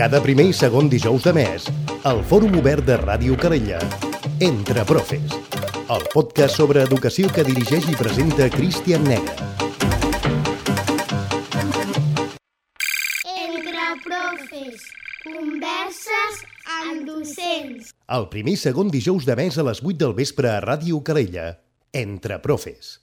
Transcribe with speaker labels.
Speaker 1: cada primer i segon dijous de mes, el Fòrum Obert de Ràdio Calella. Entre Profes, el podcast sobre educació que dirigeix i presenta Cristian Negre.
Speaker 2: Entre Profes, converses amb docents.
Speaker 1: El primer i segon dijous de mes a les 8 del vespre a Ràdio Calella. Entre Profes.